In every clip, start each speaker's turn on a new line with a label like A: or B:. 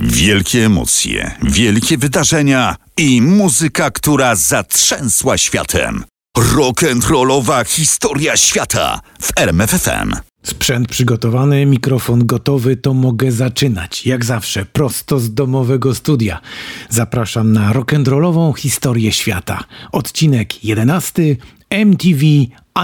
A: Wielkie emocje, wielkie wydarzenia i muzyka, która zatrzęsła światem. Rock'n'rollowa historia świata w RMFFM.
B: Sprzęt przygotowany, mikrofon gotowy, to mogę zaczynać. Jak zawsze, prosto z domowego studia. Zapraszam na rock'n'rollową historię świata. Odcinek 11 MTV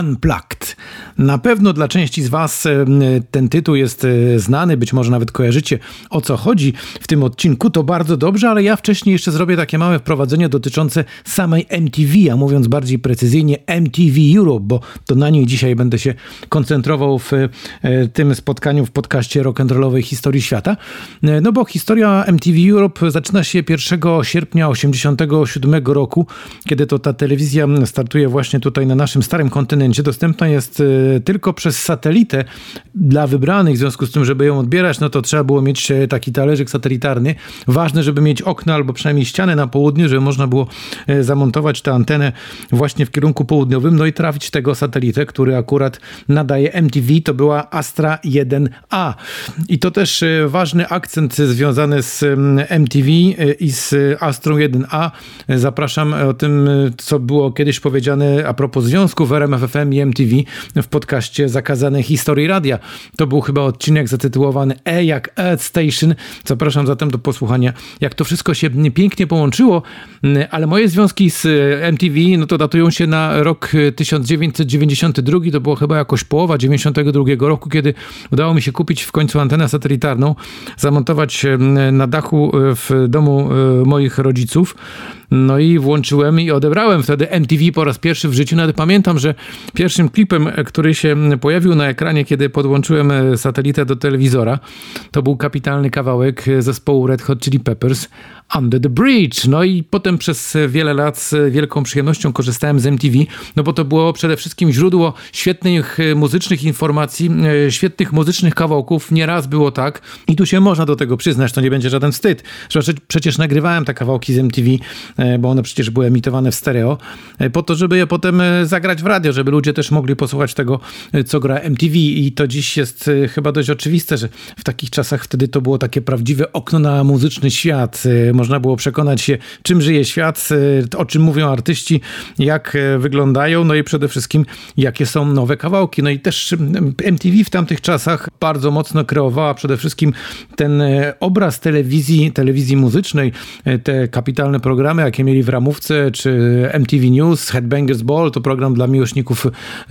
B: Unplugged. Na pewno dla części z Was e, ten tytuł jest e, znany, być może nawet kojarzycie o co chodzi w tym odcinku. To bardzo dobrze, ale ja wcześniej jeszcze zrobię takie małe wprowadzenie dotyczące samej MTV, a mówiąc bardziej precyzyjnie MTV Europe, bo to na niej dzisiaj będę się koncentrował w e, tym spotkaniu w podcaście rock'n'rollowej historii świata. No bo historia MTV Europe zaczyna się 1 sierpnia 1987 roku, kiedy to ta telewizja startuje właśnie tutaj na naszym starym kontynencie kontynencie dostępna jest e, tylko przez satelitę dla wybranych, w związku z tym, żeby ją odbierać, no to trzeba było mieć e, taki talerzyk satelitarny. Ważne, żeby mieć okno albo przynajmniej ścianę na południu, żeby można było e, zamontować tę antenę właśnie w kierunku południowym, no i trafić tego satelitę, który akurat nadaje MTV, to była Astra 1A. I to też ważny akcent związany z MTV i z Astrą 1A. Zapraszam o tym, co było kiedyś powiedziane a propos związków RMF FM i MTV w podcaście Zakazane Historii Radia. To był chyba odcinek zatytułowany E jak Earth Station. Zapraszam zatem do posłuchania, jak to wszystko się pięknie połączyło, ale moje związki z MTV no to datują się na rok 1992, to było chyba jakoś połowa 92 roku, kiedy udało mi się kupić w końcu antenę satelitarną, zamontować na dachu w domu e, moich rodziców. No i włączyłem i odebrałem wtedy MTV po raz pierwszy w życiu. Nawet pamiętam, że pierwszym klipem, który się pojawił na ekranie, kiedy podłączyłem satelitę do telewizora, to był kapitalny kawałek zespołu Red Hot Chili Peppers Under the Bridge. No i potem przez wiele lat z wielką przyjemnością korzystałem z MTV, no bo to było przede wszystkim źródło świetnych muzycznych informacji, świetnych muzycznych kawałków. Nieraz było tak i tu się można do tego przyznać, to nie będzie żaden wstyd, że przecież nagrywałem te kawałki z MTV, e, bo one przecież były emitowane w stereo, e, po to, żeby je potem e, zagrać w radio, żeby ludzie też mogli posłuchać tego, co gra MTV i to dziś jest chyba dość oczywiste, że w takich czasach wtedy to było takie prawdziwe okno na muzyczny świat można było przekonać się, czym żyje świat, e, o czym mówią artyści, jak e, wyglądają, no i przede wszystkim, jakie są nowe kawałki. No i też MTV w tamtych czasach bardzo mocno kreowała przede wszystkim ten e, obraz telewizji, telewizji muzycznej, te kapitalne programy, jakie mieli w ramówce, czy MTV News, Headbangers Ball, to program dla miłośników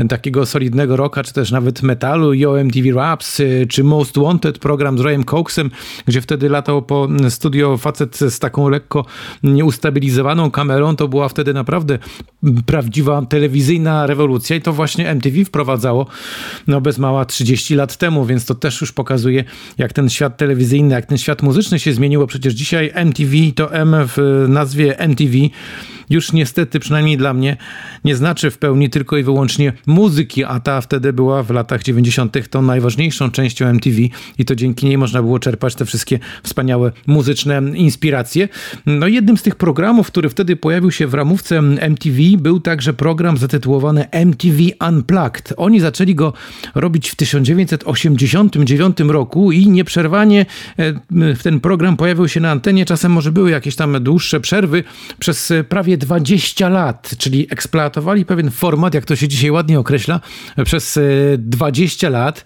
B: takiego solidnego rocka, czy też nawet metalu, Yo MTV Raps, czy Most Wanted, program z Royem Cokesem, gdzie wtedy latał po studio facet z taką lekko nieustabilizowaną kamerą, to była wtedy naprawdę prawdziwa telewizyjna rewolucja i to właśnie MTV wprowadzało no bez mała 30 lat temu, więc to też już pokazuje jak ten świat telewizyjny, jak ten świat muzyczny się zmienił, bo przecież dzisiaj MTV to M w nazwie MTV już niestety, przynajmniej dla mnie, nie znaczy w pełni tylko i wyłącznie muzyki, a ta wtedy była w latach 90. tą najważniejszą częścią MTV i to dzięki niej można było czerpać te wszystkie wspaniałe muzyczne inspiracje. No jednym z tych programów, który wtedy pojawił się w ramówce MTV, był także program zatytułowany MTV Unplugged. Oni zaczęli go robić w 1989 roku i nieprzerwanie e, ten program pojawił się na antenie. Czasem może były jakieś tam dłuższe przerwy przez prawie 20 lat, czyli eksploatowali pewien format, jak to się dzisiaj ładnie określa, przez 20 e, lat.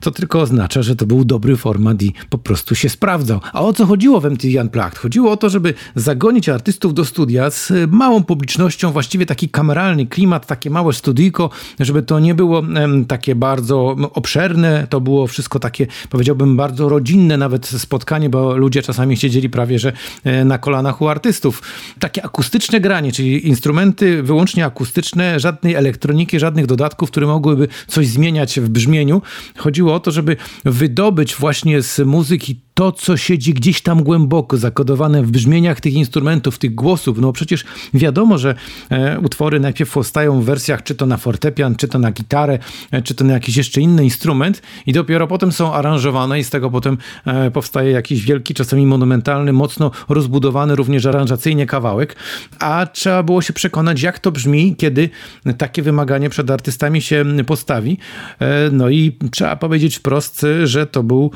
B: To tylko oznacza, że to był dobry format i po prostu się sprawdzał. A o co chodziło w MTV Unplugged? Chodziło o to, żeby zagonić artystów do studia z małą publicznością, właściwie taki kameralny klimat, takie małe studyjko, żeby to nie było takie bardzo obszerne, to było wszystko takie, powiedziałbym, bardzo rodzinne nawet spotkanie, bo ludzie czasami siedzieli prawie, że e, na kolanach u artystów. Takie akustyczne granie, czyli instrumenty wyłącznie akustyczne, żadnej elektroniki, żadnych dodatków, które mogłyby coś zmieniać w brzmieniu. Chodziło o to, żeby wydobyć właśnie z muzyki to, co siedzi gdzieś tam głęboko, zakodowane w brzmieniach tych instrumentów, tych głosów. No przecież wiadomo, że e, utwory najpierw powstają w wersjach czy to na fortepian, czy to na gitarę, e, czy to na jakiś jeszcze inny instrument i dopiero potem są aranżowane i z tego potem e, powstaje jakiś wielki, czasami monumentalny, mocno rozbudowany również aranżacyjnie kawałek, a trzeba było się przekonać, jak to brzmi, kiedy takie wymaganie przed artystami się postawi. E, no i trzeba powiedzieć wprost, że to był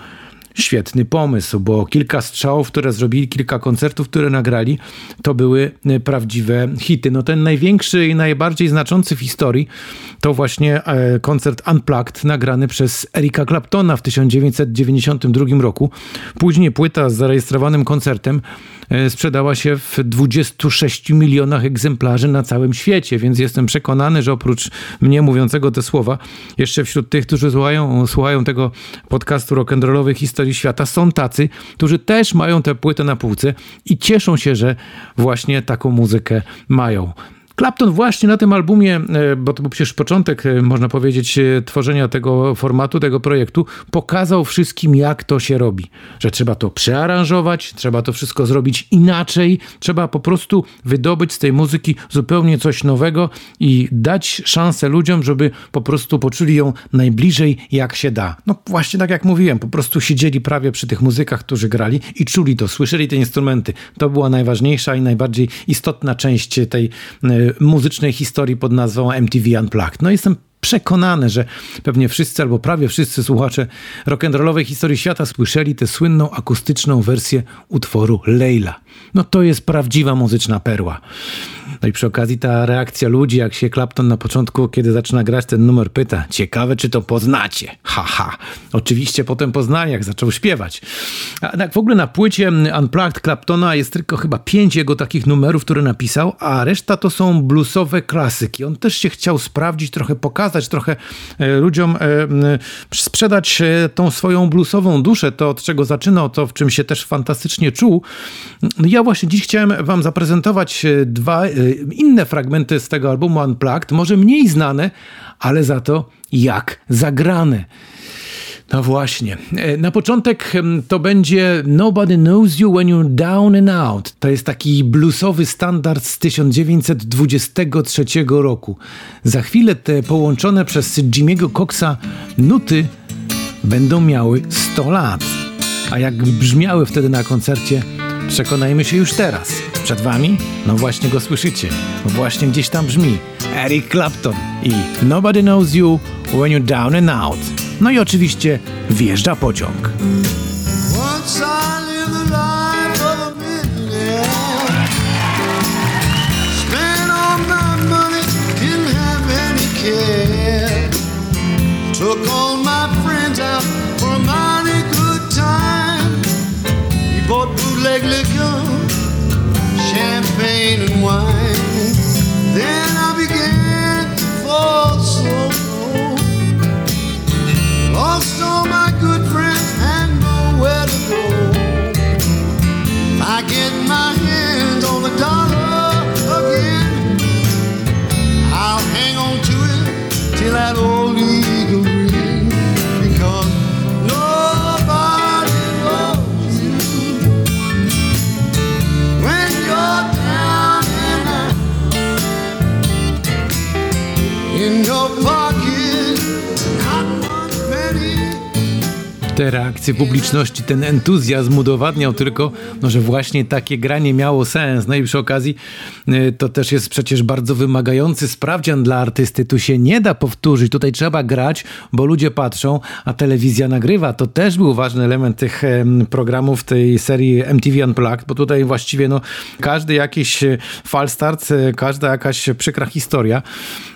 B: świetny pomysł, bo kilka strzałów, które zrobili, kilka koncertów, które nagrali, to były e, prawdziwe hity. No ten największy i najbardziej znaczący w historii to właśnie e, koncert Unplugged nagrany przez Erika Claptona w 1992 roku. Później płyta z zarejestrowanym koncertem sprzedała się w 26 milionach egzemplarzy na całym świecie, więc jestem przekonany, że oprócz mnie mówiącego te słowa, jeszcze wśród tych, którzy słuchają, słuchają tego podcastu rock'n'rollowej historii świata, są tacy, którzy też mają tę płytę na półce i cieszą się, że właśnie taką muzykę mają. Clapton właśnie na tym albumie, e, bo to był przecież początek, e, można powiedzieć, e, tworzenia tego formatu, tego projektu, pokazał wszystkim, jak to się robi. Że trzeba to przearanżować, trzeba to wszystko zrobić inaczej, trzeba po prostu wydobyć z tej muzyki zupełnie coś nowego i dać szansę ludziom, żeby po prostu poczuli ją najbliżej, jak się da. No właśnie tak jak mówiłem, po prostu siedzieli prawie przy tych muzykach, którzy grali i czuli to, słyszeli te instrumenty. To była najważniejsza i najbardziej istotna część tej muzycznej historii pod nazwą MTV Unplugged. No jestem przekonany, że pewnie wszyscy albo prawie wszyscy słuchacze rock'n'rollowej historii świata słyszeli tę słynną akustyczną wersję utworu Leila. No to jest prawdziwa muzyczna perła. No i przy okazji ta reakcja ludzi, jak się Clapton na początku, kiedy zaczyna grać ten numer, pyta, ciekawe czy to poznacie. Haha. Ha. Oczywiście potem poznali, jak zaczął śpiewać. A tak w ogóle na płycie Unplugged Claptona jest tylko chyba pięć jego takich numerów, które napisał, a reszta to są bluesowe klasyki. On też się chciał sprawdzić, trochę pokazać, trochę e, ludziom e, sprzedać e, tą swoją bluesową duszę, to od czego zaczynał, to w czym się też fantastycznie czuł. Ja właśnie dziś chciałem wam zaprezentować dwa inne fragmenty z tego albumu Unplugged, może mniej znane, ale za to jak zagrane. No właśnie. E, na początek to będzie Nobody Knows You When You're Down and Out. To jest taki bluesowy standard z 1923 roku. Za chwilę te połączone przez Jimmy'ego Coxa nuty będą miały 100 lat. A jak brzmiały wtedy na koncercie, Przekonajmy się już teraz. Przed wami? No właśnie go słyszycie. Właśnie gdzieś tam brzmi Eric Clapton i Nobody Knows You When You're Down and Out. No i oczywiście wjeżdża pociąg. Took all my friends out bootleg liquor, champagne and wine. Then I began to fall so low. Lost all my good friends Te reakcje publiczności, ten entuzjazm udowadniał tylko, no, że właśnie takie granie miało sens. No i przy okazji y, to też jest przecież bardzo wymagający sprawdzian dla artysty. Tu się nie da powtórzyć, tutaj trzeba grać, bo ludzie patrzą, a telewizja nagrywa. To też był ważny element tych programów tej serii MTV Unplugged, bo tutaj właściwie no, każdy jakiś e, falstart, e, każda jakaś przykra historia,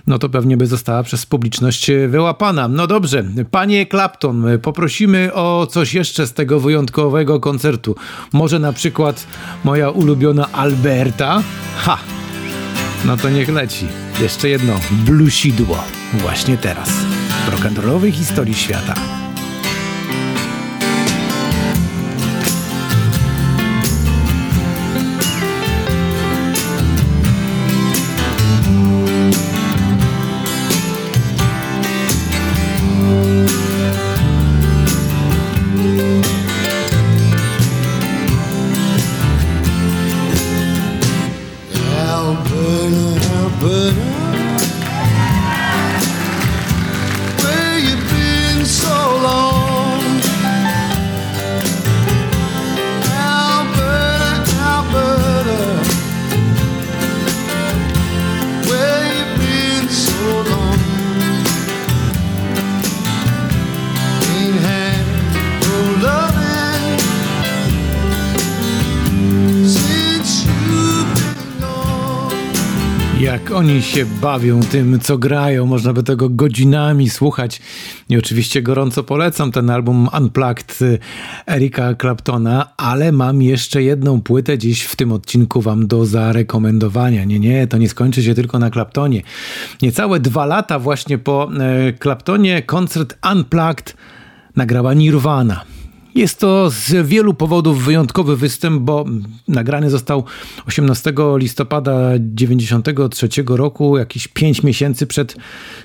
B: no to pewnie by została przez publiczność wyłapana. No dobrze, panie Clapton, poprosimy o coś jeszcze z tego wyjątkowego koncertu. Może na przykład moja ulubiona Alberta? Ha! No to niech leci. Jeszcze jedno blusidło. Właśnie teraz. W rock'n'rollowej historii świata. Jak oni się bawią tym, co grają. Można by tego godzinami słuchać. I oczywiście gorąco polecam ten album Unplugged Erika Claptona, ale mam jeszcze jedną płytę dziś w tym odcinku wam do zarekomendowania. Nie, nie, to nie skończy się tylko na Claptonie. Niecałe dwa lata właśnie po e, Claptonie koncert Unplugged nagrała Nirvana. Jest to z wielu powodów wyjątkowy występ, bo nagrany został 18 listopada 1993 roku, jakieś 5 miesięcy przed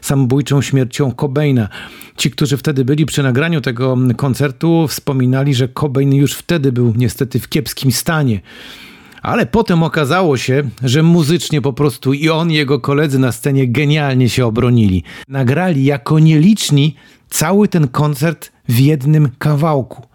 B: samobójczą śmiercią Cobaina. Ci, którzy wtedy byli przy nagraniu tego koncertu, wspominali, że Cobain już wtedy był niestety w kiepskim stanie. Ale potem okazało się, że muzycznie po prostu i on, i jego koledzy na scenie genialnie się obronili. Nagrali jako nieliczni cały ten koncert w jednym kawałku.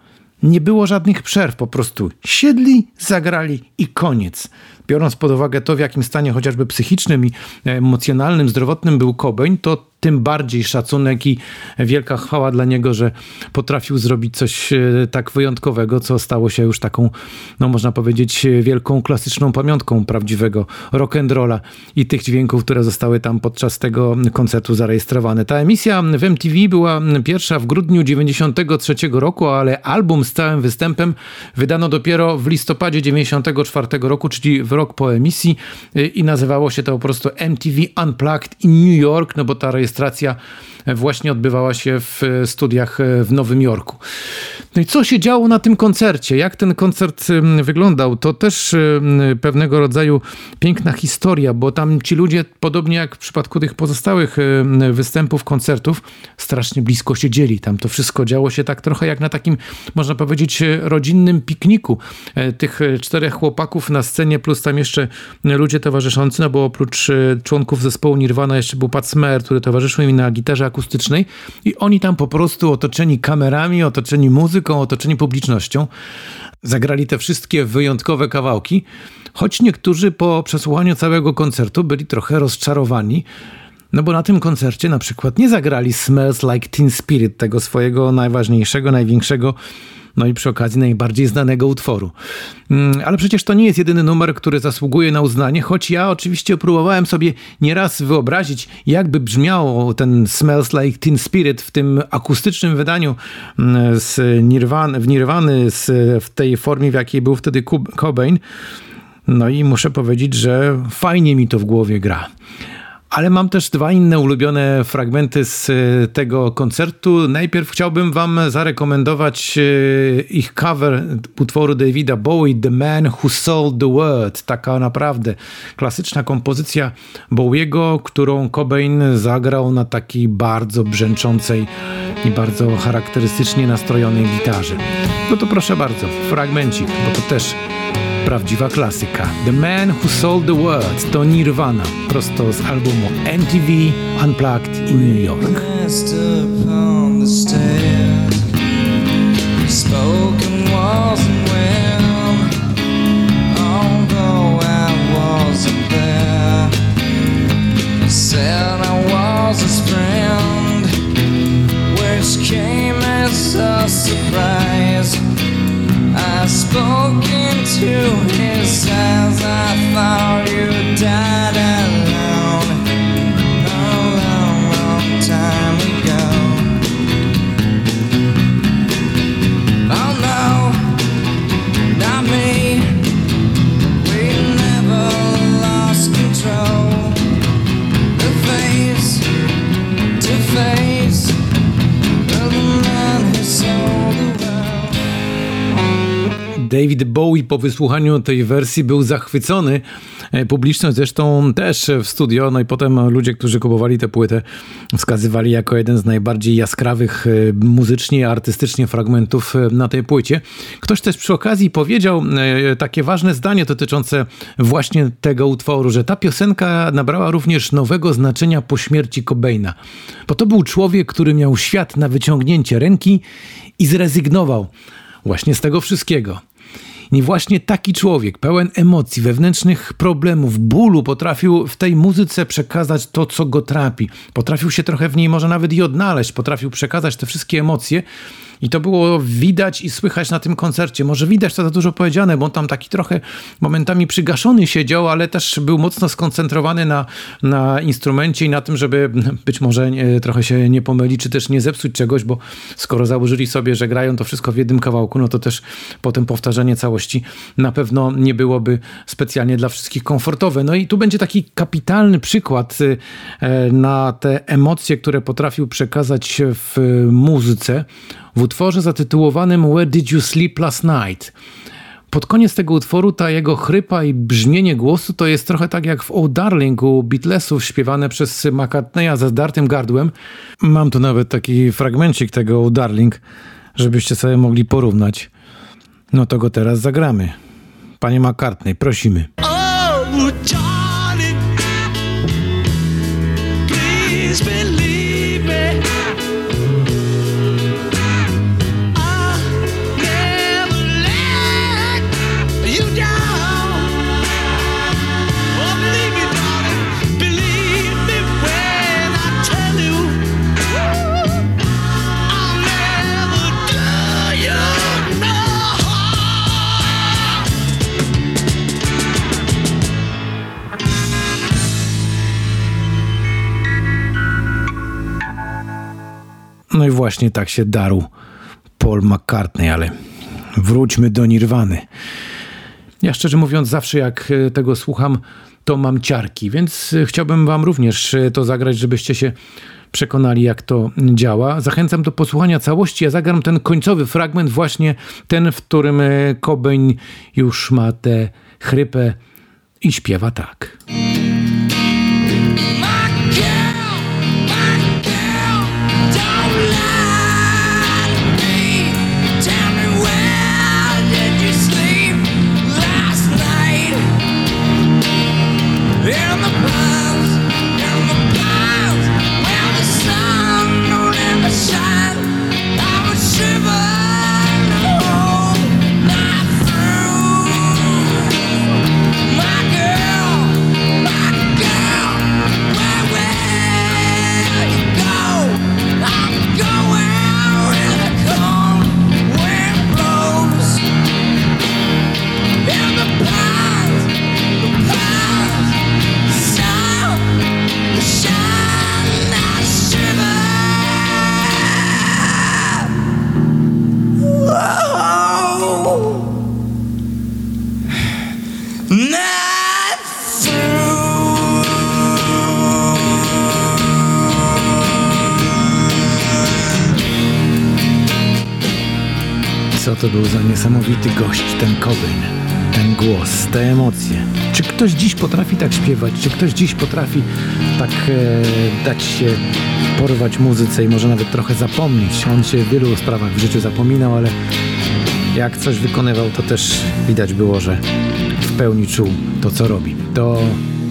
B: Nie było żadnych przerw, po prostu siedli, zagrali i koniec. Biorąc pod uwagę to, w jakim stanie chociażby psychicznym i emocjonalnym, zdrowotnym był Cobain, to tym bardziej szacunek i wielka chwała dla niego, że potrafił zrobić coś e, tak wyjątkowego, co stało się już taką, no można powiedzieć, wielką klasyczną pamiątką prawdziwego rock'n'rolla i tych dźwięków, które zostały tam podczas tego koncertu zarejestrowane. Ta emisja w MTV była pierwsza w grudniu 93 roku, ale album z całym występem wydano dopiero w listopadzie 94 roku, czyli w rok po emisji e, i nazywało się to po prostu MTV Unplugged in New York, no bo ta rejestracja rejestracja właśnie odbywała się w studiach w Nowym Jorku. No i co się działo na tym koncercie? Jak ten koncert wyglądał? To też pewnego rodzaju piękna historia, bo tam ci ludzie, podobnie jak w przypadku tych pozostałych występów, koncertów, strasznie blisko siedzieli. Tam to wszystko działo się tak trochę jak na takim, można powiedzieć, rodzinnym pikniku. E, tych czterech chłopaków na scenie, plus tam jeszcze ludzie towarzyszący, no bo oprócz e, członków zespołu Nirvana jeszcze był Pat Smear, który towarzyszył mi na gitarze akustycznej i oni tam po prostu otoczeni kamerami, otoczeni muzyką, otoczeni publicznością zagrali te wszystkie wyjątkowe kawałki, choć niektórzy po przesłuchaniu całego koncertu byli trochę rozczarowani, no bo na tym koncercie na przykład nie zagrali Smells Like Teen Spirit, tego swojego najważniejszego, największego no i przy okazji najbardziej znanego utworu. Mm, ale przecież to nie jest jedyny numer, który zasługuje na uznanie, choć ja oczywiście próbowałem sobie nieraz wyobrazić, jakby brzmiał ten Smells Like Teen Spirit w tym akustycznym wydaniu mm, z Nirvana, w Nirwany w tej formie, w jakiej był wtedy Cobain. No i muszę powiedzieć, że fajnie mi to w głowie gra. Ale mam też dwa inne ulubione fragmenty z e, tego koncertu. Najpierw chciałbym Wam zarekomendować e, ich cover utworu Davida Bowie, The Man Who Sold the World. Taka naprawdę klasyczna kompozycja Bowiego, którą Cobain zagrał na takiej bardzo brzęczącej i bardzo charakterystycznie nastrojonej gitarze. No to proszę bardzo, fragmencik, bo to też Prawdziwa klasyka. The Man Who Sold the World to Nirvana, prosto z albumu MTV Unplugged in New York. Came as a surprise. I spoke into his eyes. I thought you died David Bowie po wysłuchaniu tej wersji był zachwycony. E, publiczność zresztą też w studio, no i potem ludzie, którzy kupowali tę płytę, wskazywali jako jeden z najbardziej jaskrawych e, muzycznie, artystycznie fragmentów e, na tej płycie. Ktoś też przy okazji powiedział takie ważne zdanie dotyczące właśnie tego utworu, że ta piosenka nabrała również nowego znaczenia po śmierci Cobaina. Bo to był człowiek, który miał świat na wyciągnięcie ręki i zrezygnował właśnie z tego wszystkiego. I właśnie taki człowiek, pełen emocji, wewnętrznych problemów, bólu, potrafił w tej muzyce przekazać to, co go trapi. Potrafił się trochę w niej może nawet i odnaleźć, potrafił przekazać te wszystkie emocje, i to było widać i słychać na tym koncercie. Może widać to za dużo powiedziane, bo on tam taki trochę momentami przygaszony siedział, ale też był mocno skoncentrowany na, na instrumencie i na tym, żeby być może nie, trochę się nie pomylić, czy też nie zepsuć czegoś, bo skoro założyli sobie, że grają to wszystko w jednym kawałku, no to też potem powtarzanie całości na pewno nie byłoby specjalnie dla wszystkich komfortowe. No i tu będzie taki kapitalny przykład e, na te emocje, które potrafił przekazać w muzyce w utworze zatytułowanym Where Did You Sleep Last Night? Pod koniec tego utworu ta jego chrypa i brzmienie głosu to jest trochę tak jak w Oh Darling u Beatlesów śpiewane przez McCartneya ze zdartym gardłem. Mam tu nawet taki fragmencik tego Oh Darling, żebyście sobie mogli porównać. No to go teraz zagramy. Panie McCartney, prosimy. Oh, Johnny, please believe No i właśnie tak się darł Paul McCartney, ale wróćmy do Nirwany. Ja szczerze mówiąc, zawsze jak e, tego słucham, to mam ciarki, więc e, chciałbym Wam również e, to zagrać, żebyście się przekonali, jak to działa. Zachęcam do posłuchania całości. Ja zagram ten końcowy fragment, właśnie ten, w którym Cobain już ma tę chrypę i śpiewa tak. To był za niesamowity gość, ten Cobain, ten głos, te emocje. Czy ktoś dziś potrafi tak śpiewać? Czy ktoś dziś potrafi tak e, dać się porwać muzyce i może nawet trochę zapomnieć? On się w wielu sprawach w życiu zapominał, ale jak coś wykonywał, to też widać było, że w pełni czuł to, co robi. To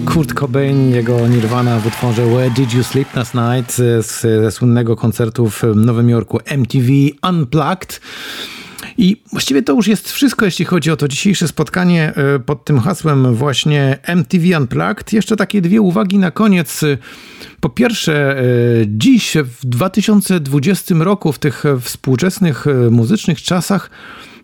B: Kurt Cobain, jego Nirvana w utworze Where Did You Sleep Last Night z, ze słynnego koncertu w Nowym Jorku MTV Unplugged. I właściwie to już jest wszystko, jeśli chodzi o to dzisiejsze spotkanie e, pod tym hasłem właśnie MTV Unplugged. Jeszcze takie dwie uwagi na koniec. Po pierwsze, e, dziś w 2020 roku, w tych współczesnych e, muzycznych czasach,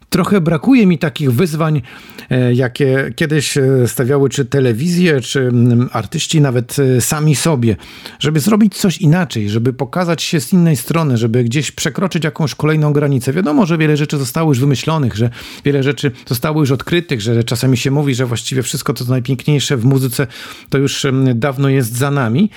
B: Trochę brakuje mi takich wyzwań, e, jakie kiedyś e, stawiały czy telewizje, czy mm, artyści nawet e, sami sobie, żeby zrobić coś inaczej, żeby pokazać się z innej strony, żeby gdzieś przekroczyć jakąś kolejną granicę. Wiadomo, że wiele rzeczy zostało już wymyślonych, że wiele rzeczy zostało już odkrytych, że czasami się mówi, że właściwie wszystko, co najpiękniejsze w muzyce, to już mm, dawno jest za nami.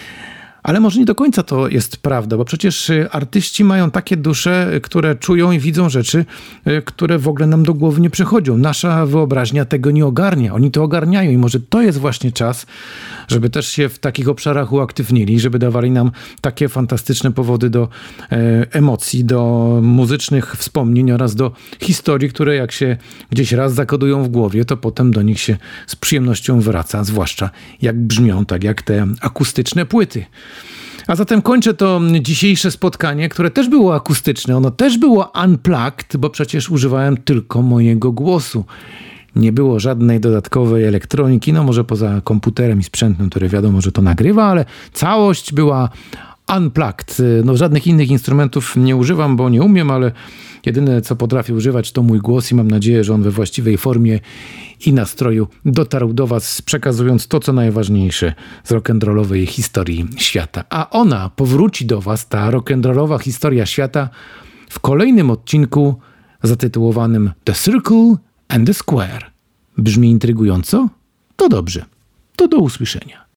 B: Ale może nie do końca to jest prawda, bo przecież y, artyści mają takie dusze, y, które czują i widzą rzeczy, y, które w ogóle nam do głowy nie przychodzą. Nasza wyobraźnia tego nie ogarnia. Oni to ogarniają i może to jest właśnie czas, żeby też się w takich obszarach uaktywnili, żeby dawali nam takie fantastyczne powody do e, emocji, do muzycznych wspomnień oraz do historii, które jak się gdzieś raz zakodują w głowie, to potem do nich się z przyjemnością wraca, zwłaszcza jak brzmią, tak jak te akustyczne płyty. A zatem kończę to dzisiejsze spotkanie, które też było akustyczne. Ono też było unplugged, bo przecież używałem tylko mojego głosu. Nie było żadnej dodatkowej elektroniki, no może poza komputerem i sprzętem, który wiadomo, że to nagrywa, ale całość była unplugged. No żadnych innych instrumentów nie używam, bo nie umiem, ale jedyne co potrafię używać to mój głos i mam nadzieję, że on we właściwej formie i nastroju dotarł do was, przekazując to, co najważniejsze z rock'n'rollowej historii świata. A ona powróci do was, ta rock'n'rollowa historia świata, w kolejnym odcinku zatytułowanym The Circle and the Square. Brzmi intrygująco? To dobrze. To do usłyszenia.